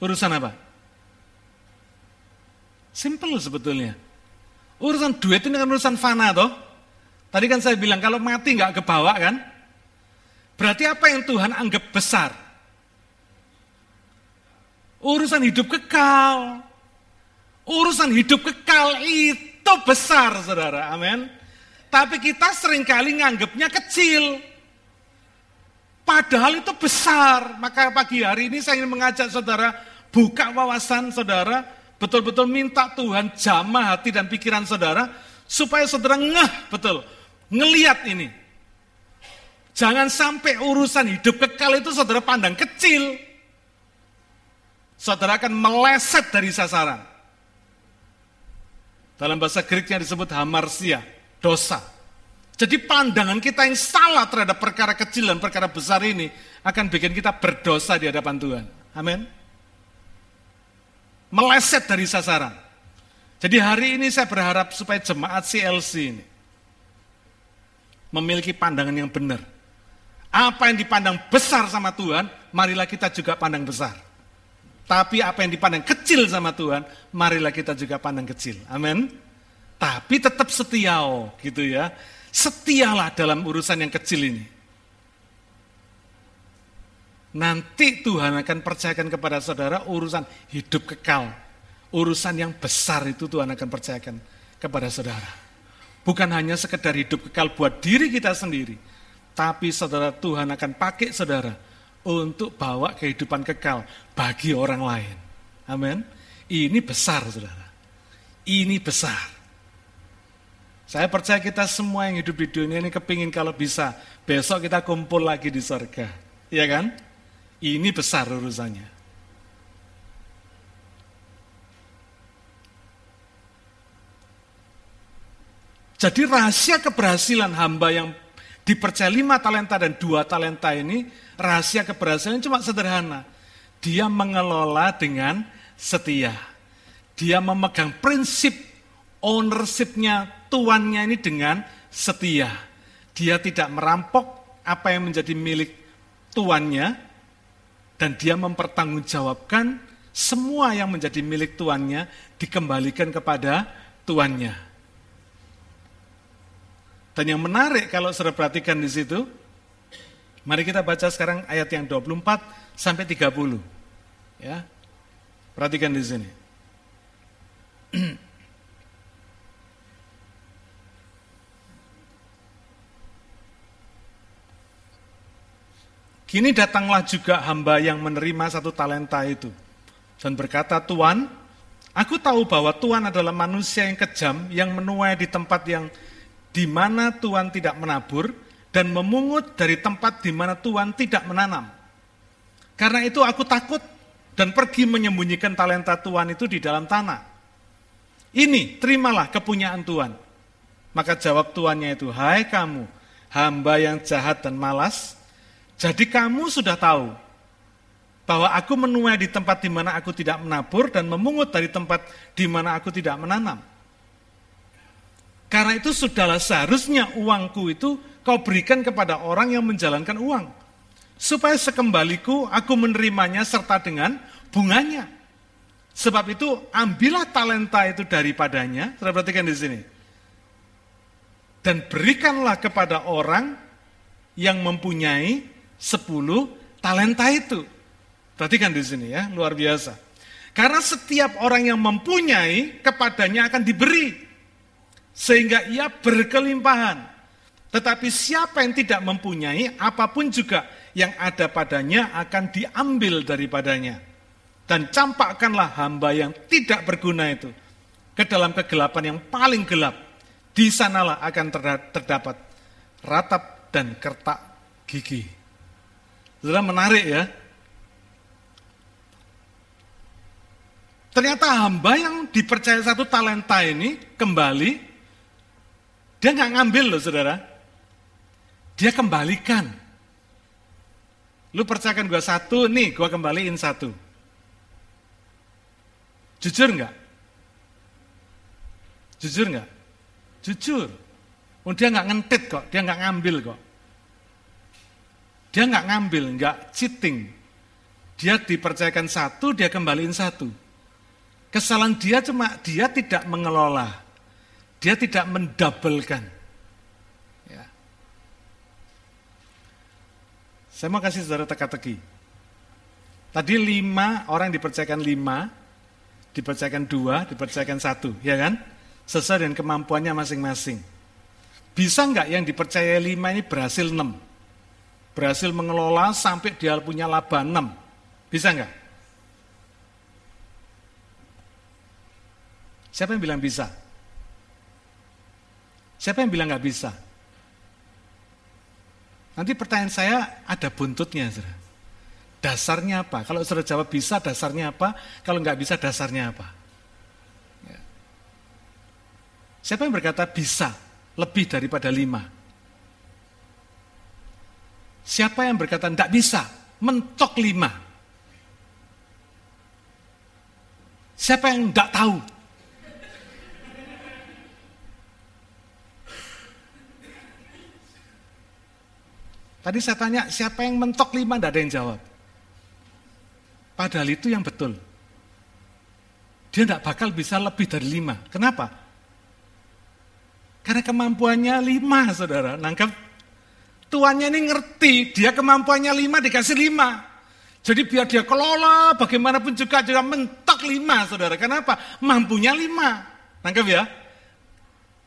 Urusan apa? Simple sebetulnya. Urusan duit ini kan urusan fana toh. Tadi kan saya bilang kalau mati nggak kebawa kan. Berarti apa yang Tuhan anggap besar? Urusan hidup kekal. Urusan hidup kekal itu besar saudara. Amin. Tapi kita sering kali nganggapnya kecil. Padahal itu besar. Maka pagi hari ini saya ingin mengajak saudara buka wawasan saudara betul-betul minta Tuhan jamah hati dan pikiran saudara supaya saudara ngeh betul, ngeliat ini. Jangan sampai urusan hidup kekal itu saudara pandang kecil. Saudara akan meleset dari sasaran. Dalam bahasa Greeknya disebut hamarsia, dosa. Jadi pandangan kita yang salah terhadap perkara kecil dan perkara besar ini akan bikin kita berdosa di hadapan Tuhan. Amin meleset dari sasaran. Jadi hari ini saya berharap supaya jemaat CLC ini memiliki pandangan yang benar. Apa yang dipandang besar sama Tuhan, marilah kita juga pandang besar. Tapi apa yang dipandang kecil sama Tuhan, marilah kita juga pandang kecil. Amin. Tapi tetap setia, gitu ya. Setialah dalam urusan yang kecil ini. Nanti Tuhan akan percayakan kepada saudara urusan hidup kekal. Urusan yang besar itu Tuhan akan percayakan kepada saudara. Bukan hanya sekedar hidup kekal buat diri kita sendiri. Tapi saudara Tuhan akan pakai saudara untuk bawa kehidupan kekal bagi orang lain. Amin. Ini besar saudara. Ini besar. Saya percaya kita semua yang hidup di dunia ini kepingin kalau bisa besok kita kumpul lagi di surga. Iya kan? Ini besar urusannya. Jadi rahasia keberhasilan hamba yang dipercaya lima talenta dan dua talenta ini, rahasia keberhasilan cuma sederhana. Dia mengelola dengan setia. Dia memegang prinsip ownershipnya tuannya ini dengan setia. Dia tidak merampok apa yang menjadi milik tuannya, dan dia mempertanggungjawabkan semua yang menjadi milik tuannya dikembalikan kepada tuannya. Dan yang menarik kalau saudara perhatikan di situ, mari kita baca sekarang ayat yang 24 sampai 30. Ya. Perhatikan di sini. [clears throat] Kini datanglah juga hamba yang menerima satu talenta itu. Dan berkata, Tuan, aku tahu bahwa Tuhan adalah manusia yang kejam, yang menuai di tempat yang di mana Tuhan tidak menabur, dan memungut dari tempat di mana Tuhan tidak menanam. Karena itu aku takut dan pergi menyembunyikan talenta Tuhan itu di dalam tanah. Ini, terimalah kepunyaan Tuhan. Maka jawab tuannya itu, hai kamu, hamba yang jahat dan malas, jadi kamu sudah tahu bahwa aku menuai di tempat di mana aku tidak menabur dan memungut dari tempat di mana aku tidak menanam. Karena itu sudahlah seharusnya uangku itu kau berikan kepada orang yang menjalankan uang. Supaya sekembaliku aku menerimanya serta dengan bunganya. Sebab itu ambillah talenta itu daripadanya, saya perhatikan di sini. Dan berikanlah kepada orang yang mempunyai sepuluh talenta itu. Perhatikan di sini ya, luar biasa. Karena setiap orang yang mempunyai, kepadanya akan diberi. Sehingga ia berkelimpahan. Tetapi siapa yang tidak mempunyai, apa pun juga yang ada padanya akan diambil daripadanya. Dan campakkanlah hamba yang tidak berguna itu ke dalam kegelapan yang paling gelap. Di sanalah akan terdapat ratap dan kertak gigi. Sudah menarik ya. Ternyata hamba yang dipercaya satu talenta ini kembali, dia nggak ngambil loh saudara. Dia kembalikan. Lu percayakan gue satu, nih gue kembaliin satu. Jujur nggak? Jujur nggak? Jujur. Oh, dia nggak ngentit kok, dia nggak ngambil kok. Dia nggak ngambil, nggak cheating. Dia dipercayakan satu, dia kembaliin satu. Kesalahan dia cuma dia tidak mengelola. Dia tidak mendabelkan. Ya. Saya mau kasih saudara teka-teki. Tadi lima, orang dipercayakan lima, dipercayakan dua, dipercayakan satu, ya kan? Sesuai dengan kemampuannya masing-masing. Bisa nggak yang dipercaya lima ini berhasil enam? Berhasil mengelola sampai dia punya laba enam? Bisa nggak? Siapa yang bilang bisa? Siapa yang bilang nggak bisa? Nanti pertanyaan saya ada buntutnya, saudara. Dasarnya apa? Kalau saudara jawab bisa, dasarnya apa? Kalau nggak bisa, dasarnya apa? Ya. Siapa yang berkata bisa lebih daripada lima? Siapa yang berkata tidak bisa mentok lima? Siapa yang tidak tahu? Tadi saya tanya, siapa yang mentok lima, tidak ada yang jawab. Padahal itu yang betul. Dia tidak bakal bisa lebih dari lima. Kenapa? Karena kemampuannya lima, saudara. Nangkep? Tuannya ini ngerti, dia kemampuannya lima, dikasih lima. Jadi biar dia kelola, bagaimanapun juga juga mentok lima, saudara. Kenapa? Mampunya lima. Nangkep ya?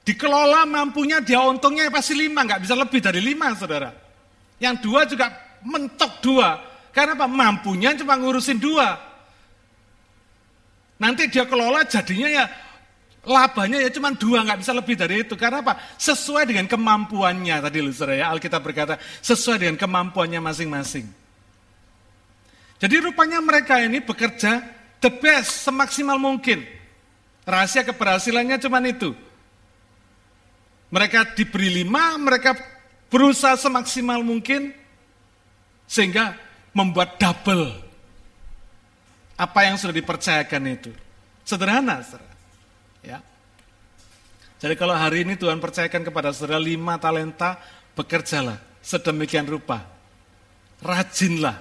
Dikelola mampunya, dia untungnya pasti lima, nggak bisa lebih dari lima, saudara. Yang dua juga mentok dua. Karena apa? Mampunya cuma ngurusin dua. Nanti dia kelola jadinya ya labanya ya cuma dua, nggak bisa lebih dari itu. Karena apa? Sesuai dengan kemampuannya tadi lu ya Alkitab berkata sesuai dengan kemampuannya masing-masing. Jadi rupanya mereka ini bekerja the best semaksimal mungkin. Rahasia keberhasilannya cuma itu. Mereka diberi lima, mereka berusaha semaksimal mungkin sehingga membuat double apa yang sudah dipercayakan itu. Sederhana, saudara. Ya. Jadi kalau hari ini Tuhan percayakan kepada saudara lima talenta, bekerjalah sedemikian rupa. Rajinlah.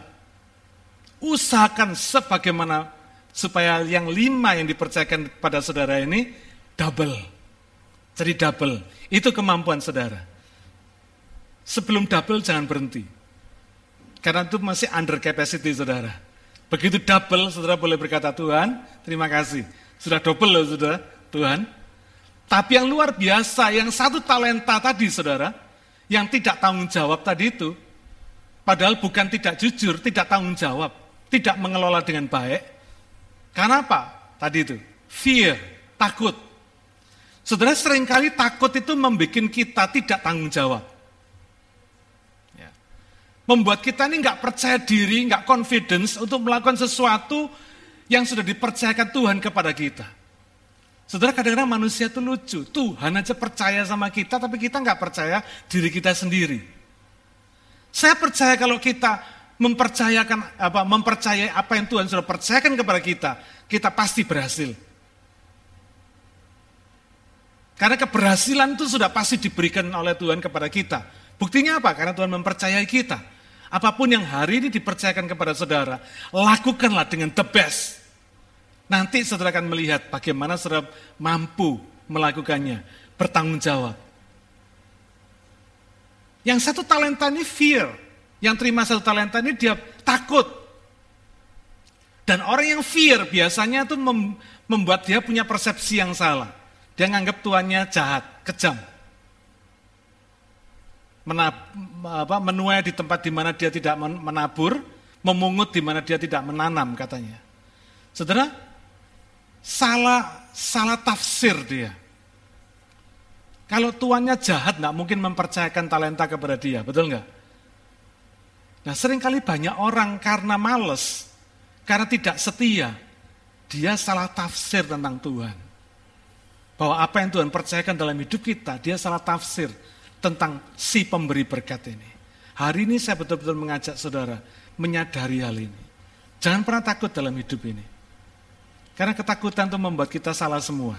Usahakan sebagaimana supaya yang lima yang dipercayakan pada saudara ini double. Jadi double. Itu kemampuan saudara. Sebelum double jangan berhenti. Karena itu masih under capacity saudara. Begitu double saudara boleh berkata Tuhan terima kasih. Sudah double loh saudara Tuhan. Tapi yang luar biasa yang satu talenta tadi saudara. Yang tidak tanggung jawab tadi itu. Padahal bukan tidak jujur, tidak tanggung jawab. Tidak mengelola dengan baik. Karena apa? Tadi itu. Fear, takut. Saudara sering kali takut itu membuat kita tidak tanggung jawab. Membuat kita ini nggak percaya diri, nggak confidence untuk melakukan sesuatu yang sudah dipercayakan Tuhan kepada kita. Saudara kadang-kadang manusia itu lucu, Tuhan aja percaya sama kita tapi kita nggak percaya diri kita sendiri. Saya percaya kalau kita mempercayakan apa mempercayai apa yang Tuhan sudah percayakan kepada kita, kita pasti berhasil. Karena keberhasilan itu sudah pasti diberikan oleh Tuhan kepada kita. Buktinya apa? Karena Tuhan mempercayai kita. Apa pun yang hari ini dipercayakan kepada saudara, lakukanlah dengan the best. Nanti saudara akan melihat bagaimana saudara mampu melakukannya, bertanggung jawab. Yang satu talenta ini fear, yang terima satu talenta ini dia takut. Dan orang yang fear biasanya itu membuat dia punya persepsi yang salah. Dia nganggap tuannya jahat, kejam menab, apa, menuai di tempat di mana dia tidak menabur, memungut di mana dia tidak menanam katanya. Saudara, salah salah tafsir dia. Kalau tuannya jahat, nggak mungkin mempercayakan talenta kepada dia, betul nggak? Nah sering kali banyak orang karena males, karena tidak setia, dia salah tafsir tentang Tuhan. Bahwa apa yang Tuhan percayakan dalam hidup kita, dia salah tafsir. tentang si pemberi berkat ini. Hari ini saya betul-betul mengajak saudara menyadari hal ini. Jangan pernah takut dalam hidup ini. Karena ketakutan itu membuat kita salah semua.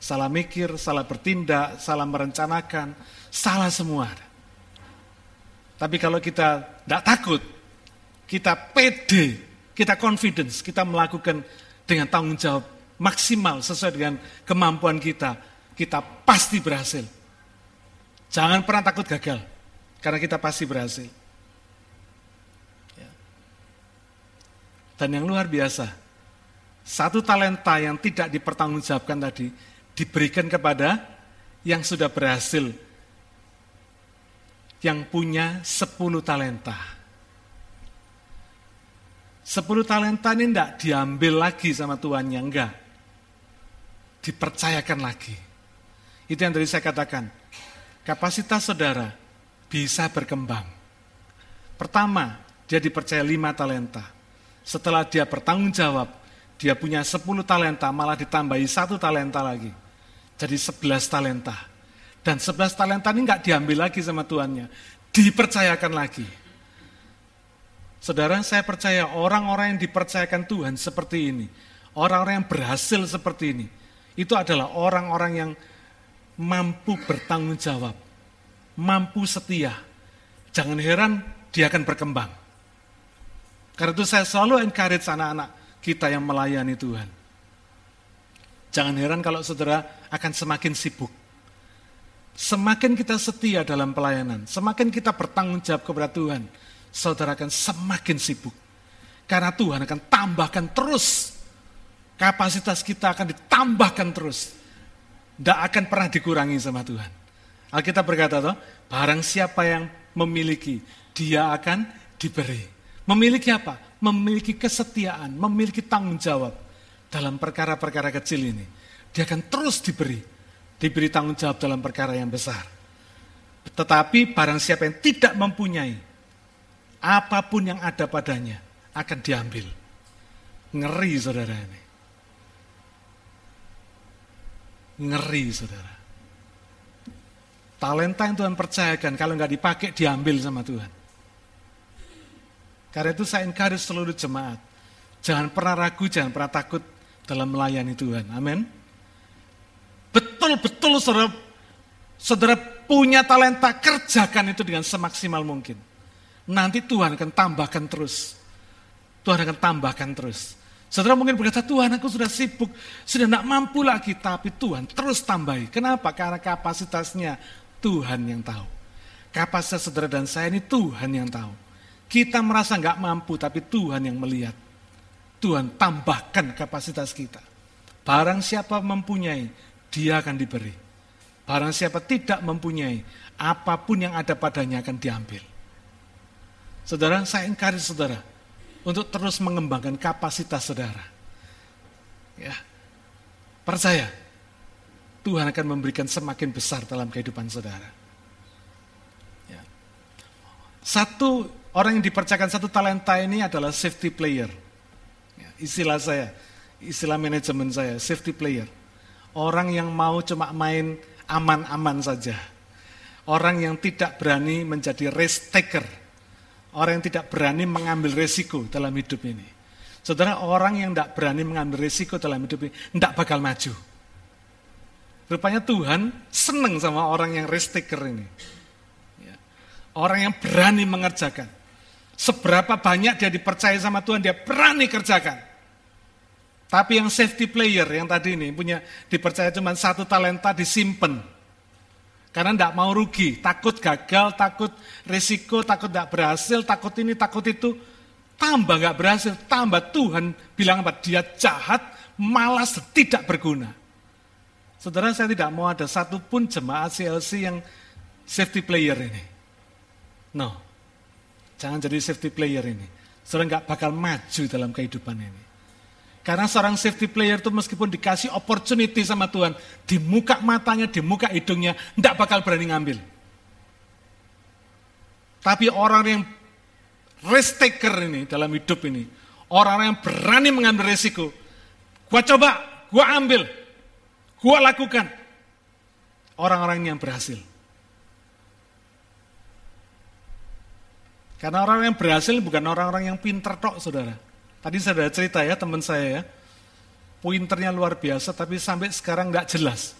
Salah mikir, salah bertindak, salah merencanakan, salah semua. Tapi kalau kita tidak takut, kita pede, kita confidence, kita melakukan dengan tanggung jawab maksimal sesuai dengan kemampuan kita, kita pasti berhasil. Jangan pernah takut gagal, karena kita pasti berhasil. Ya. Dan yang luar biasa, satu talenta yang tidak dipertanggungjawabkan tadi, diberikan kepada yang sudah berhasil, yang punya sepuluh talenta. Sepuluh talenta ini tidak diambil lagi sama tuannya, enggak. Dipercayakan lagi. Itu yang tadi saya katakan. Kapasitas saudara bisa berkembang. Pertama, dia dipercaya lima talenta. Setelah dia bertanggung jawab, dia punya sepuluh talenta, malah ditambahi satu talenta lagi. Jadi sebelas talenta. Dan sebelas talenta ini nggak diambil lagi sama tuannya, dipercayakan lagi. Saudara, saya percaya orang-orang yang dipercayakan Tuhan seperti ini, orang-orang yang berhasil seperti ini, itu adalah orang-orang yang mampu bertanggung jawab, mampu setia. Jangan heran dia akan berkembang. Karena itu saya selalu encourage anak-anak kita yang melayani Tuhan. Jangan heran kalau saudara akan semakin sibuk. Semakin kita setia dalam pelayanan, semakin kita bertanggung jawab kepada Tuhan, saudara akan semakin sibuk. Karena Tuhan akan tambahkan terus. Kapasitas kita akan ditambahkan terus. Tidak akan pernah dikurangi sama Tuhan. Alkitab berkata, toh, barang siapa yang memiliki, dia akan diberi. Memiliki apa? Memiliki kesetiaan, memiliki tanggung jawab dalam perkara-perkara kecil ini. Dia akan terus diberi. Diberi tanggung jawab dalam perkara yang besar. Tetapi barang siapa yang tidak mempunyai, apa pun yang ada padanya akan diambil. Ngeri saudara ini. Ngeri saudara. Talenta yang Tuhan percayakan, kalau nggak dipakai diambil sama Tuhan. Karena itu saya encourage seluruh jemaat. Jangan pernah ragu, jangan pernah takut dalam melayani Tuhan. Amin. Betul-betul saudara, saudara punya talenta, kerjakan itu dengan semaksimal mungkin. Nanti Tuhan akan tambahkan terus. Tuhan akan tambahkan terus. Saudara mungkin berkata, Tuhan aku sudah sibuk, sudah tidak mampu lagi, tapi Tuhan terus tambahi. Kenapa? Karena kapasitasnya Tuhan yang tahu. Kapasitas saudara dan saya ini Tuhan yang tahu. Kita merasa nggak mampu, tapi Tuhan yang melihat. Tuhan tambahkan kapasitas kita. Barang siapa mempunyai, dia akan diberi. Barang siapa tidak mempunyai, apa pun yang ada padanya akan diambil. Saudara, saya encourage saudara, untuk terus mengembangkan kapasitas saudara. Ya. Percaya, Tuhan akan memberikan semakin besar dalam kehidupan saudara. Ya. Satu orang yang dipercayakan satu talenta ini adalah safety player. Ya, istilah saya, istilah manajemen saya, safety player. Orang yang mau cuma main aman-aman saja. Orang yang tidak berani menjadi risk taker Orang yang tidak berani mengambil resiko dalam hidup ini. Saudara, orang yang tidak berani mengambil resiko dalam hidup ini, tidak bakal maju. Rupanya Tuhan senang sama orang yang risk taker ini. Ya. Orang yang berani mengerjakan. Seberapa banyak dia dipercaya sama Tuhan, dia berani kerjakan. Tapi yang safety player yang tadi ini punya dipercaya cuma satu talenta disimpan karena tidak mau rugi, takut gagal, takut risiko, takut tidak berhasil, takut ini, takut itu. Tambah nggak berhasil, tambah Tuhan bilang apa? Dia jahat, malas, tidak berguna. Saudara saya tidak mau ada satupun jemaat CLC yang safety player ini. No, jangan jadi safety player ini. Saudara nggak bakal maju dalam kehidupan ini. Karena seorang safety player itu meskipun dikasih opportunity sama Tuhan, di muka matanya, di muka hidungnya, tidak bakal berani ngambil. Tapi orang yang risk taker ini dalam hidup ini, orang yang berani mengambil resiko, gua coba, gua ambil, gua lakukan. Orang-orang yang berhasil. Karena orang yang berhasil bukan orang-orang yang pinter tok, saudara. Tadi saya sudah cerita ya teman saya ya. Pointernya luar biasa, tapi sampai sekarang nggak jelas.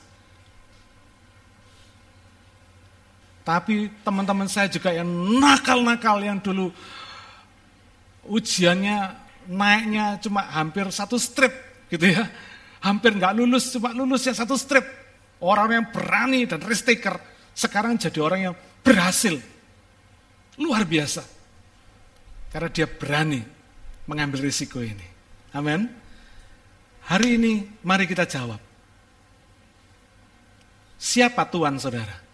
Tapi teman-teman saya juga yang nakal-nakal yang dulu ujiannya naiknya cuma hampir satu strip gitu ya. Hampir nggak lulus, cuma lulus ya satu strip. Orang yang berani dan risk taker sekarang jadi orang yang berhasil. Luar biasa. Karena dia berani mengambil risiko ini. Amin. Hari ini mari kita jawab. Siapa Tuhan saudara?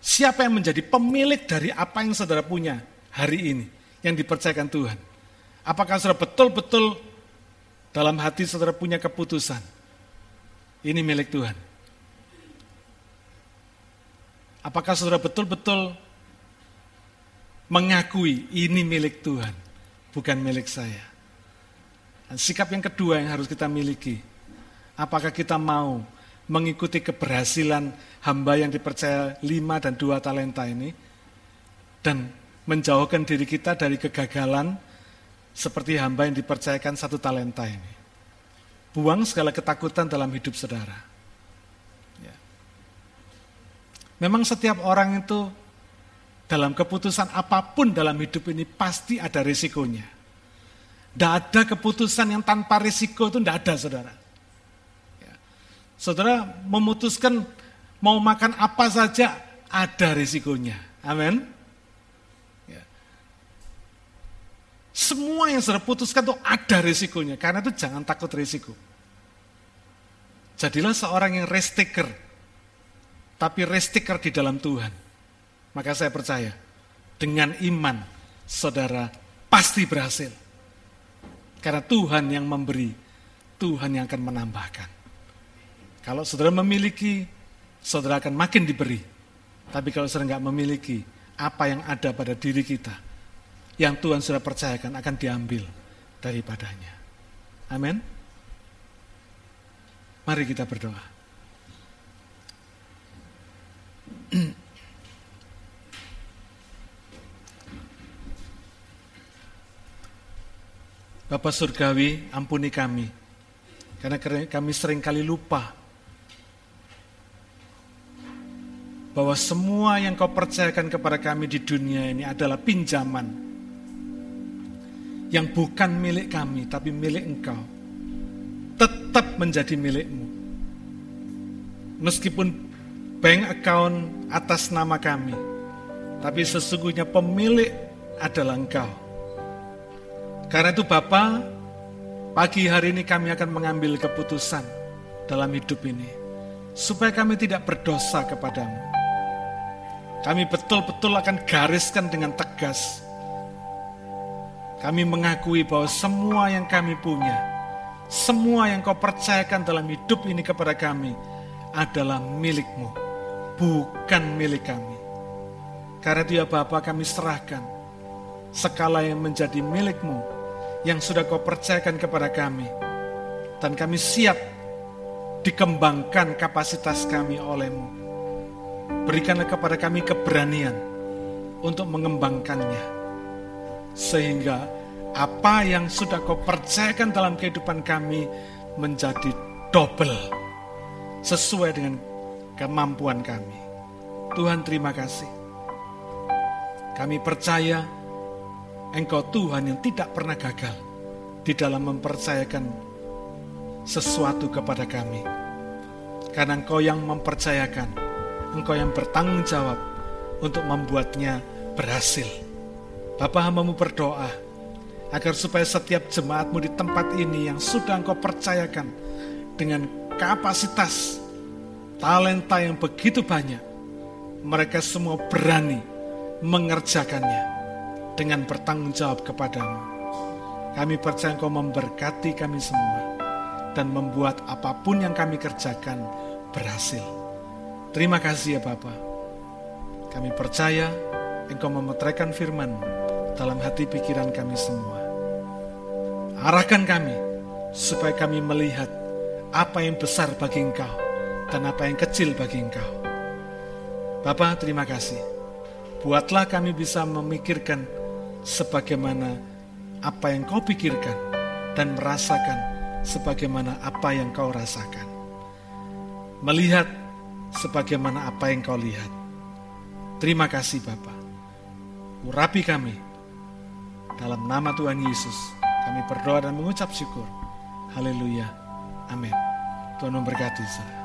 Siapa yang menjadi pemilik dari apa yang saudara punya hari ini yang dipercayakan Tuhan? Apakah saudara betul-betul dalam hati saudara punya keputusan? Ini milik Tuhan. Apakah saudara betul-betul mengakui ini milik Tuhan, bukan milik saya? Dan sikap yang kedua yang harus kita miliki, apakah kita mau mengikuti keberhasilan hamba yang dipercaya lima dan dua talenta ini dan menjauhkan diri kita dari kegagalan seperti hamba yang dipercayakan satu talenta ini. Buang segala ketakutan dalam hidup saudara. Ya. Memang setiap orang itu dalam keputusan apa pun dalam hidup ini pasti ada risikonya. Tidak ada keputusan yang tanpa risiko itu tidak ada saudara. Saudara memutuskan mau makan apa saja ada risikonya. Amin. Ya. Semua yang saudara putuskan itu ada risikonya. Karena itu jangan takut risiko. Jadilah seorang yang risk taker. Tapi risk taker di dalam Tuhan. Maka saya percaya, dengan iman, saudara pasti berhasil. Karena Tuhan yang memberi, Tuhan yang akan menambahkan. Kalau saudara memiliki, saudara akan makin diberi. Tapi kalau saudara nggak memiliki, apa yang ada pada diri kita, yang Tuhan sudah percayakan akan diambil daripadanya. Amin. Mari kita berdoa. [clears throat] Bapak Surgawi, ampuni kami. Karena kami sering kali lupa bahwa semua yang kau percayakan kepada kami di dunia ini adalah pinjaman yang bukan milik kami tapi milik engkau. Tetap menjadi milikmu. Meskipun bank account atas nama kami tapi sesungguhnya pemilik adalah engkau karena itu Bapak pagi hari ini kami akan mengambil keputusan dalam hidup ini supaya kami tidak berdosa kepadamu kami betul-betul akan gariskan dengan tegas. Kami mengakui bahwa semua yang kami punya, semua yang kau percayakan dalam hidup ini kepada kami adalah milikmu, bukan milik kami. Karena dia Bapa kami serahkan skala yang menjadi milikmu, yang sudah kau percayakan kepada kami. Dan kami siap dikembangkan kapasitas kami olehmu Berikanlah kepada kami keberanian untuk mengembangkannya. Sehingga apa yang sudah kau percayakan dalam kehidupan kami menjadi double. Sesuai dengan kemampuan kami. Tuhan terima kasih. Kami percaya Engkau Tuhan yang tidak pernah gagal di dalam mempercayakan sesuatu kepada kami. Karena Engkau yang mempercayakan engkau yang bertanggung jawab untuk membuatnya berhasil. Bapak hambamu berdoa agar supaya setiap jemaatmu di tempat ini yang sudah engkau percayakan dengan kapasitas talenta yang begitu banyak, mereka semua berani mengerjakannya dengan bertanggung jawab kepadamu. Kami percaya engkau memberkati kami semua dan membuat apa pun yang kami kerjakan berhasil. Terima kasih ya Bapa. Kami percaya Engkau memeteraikan firman dalam hati pikiran kami semua. Arahkan kami supaya kami melihat apa yang besar bagi Engkau dan apa yang kecil bagi Engkau. Bapa, terima kasih. Buatlah kami bisa memikirkan sebagaimana apa yang kau pikirkan dan merasakan sebagaimana apa yang kau rasakan. Melihat sebagaimana apa yang kau lihat. Terima kasih Bapa. Urapi kami. Dalam nama Tuhan Yesus, kami berdoa dan mengucap syukur. Haleluya. Amin. Tuhan memberkati saudara.